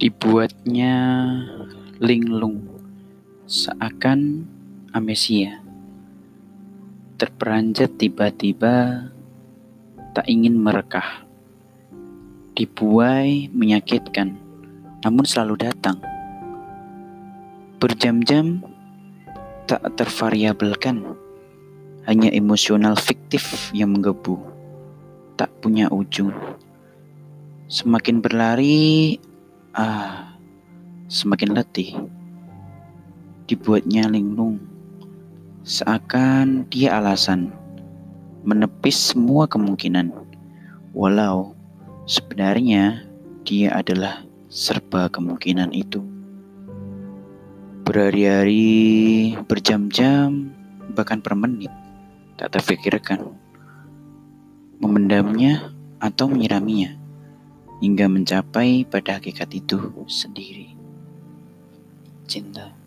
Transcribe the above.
Dibuatnya linglung seakan amnesia. Terperanjat tiba-tiba tak ingin merekah. Dibuai menyakitkan, namun selalu datang. Berjam-jam tak tervariabelkan, hanya emosional fiktif yang menggebu, tak punya ujung. Semakin berlari, ah, semakin letih. Dibuatnya linglung, seakan dia alasan menepis semua kemungkinan, walau sebenarnya dia adalah serba kemungkinan itu. Berhari-hari, berjam-jam, bahkan per menit, tak terfikirkan memendamnya atau menyiraminya hingga mencapai pada hakikat itu sendiri. Cinta.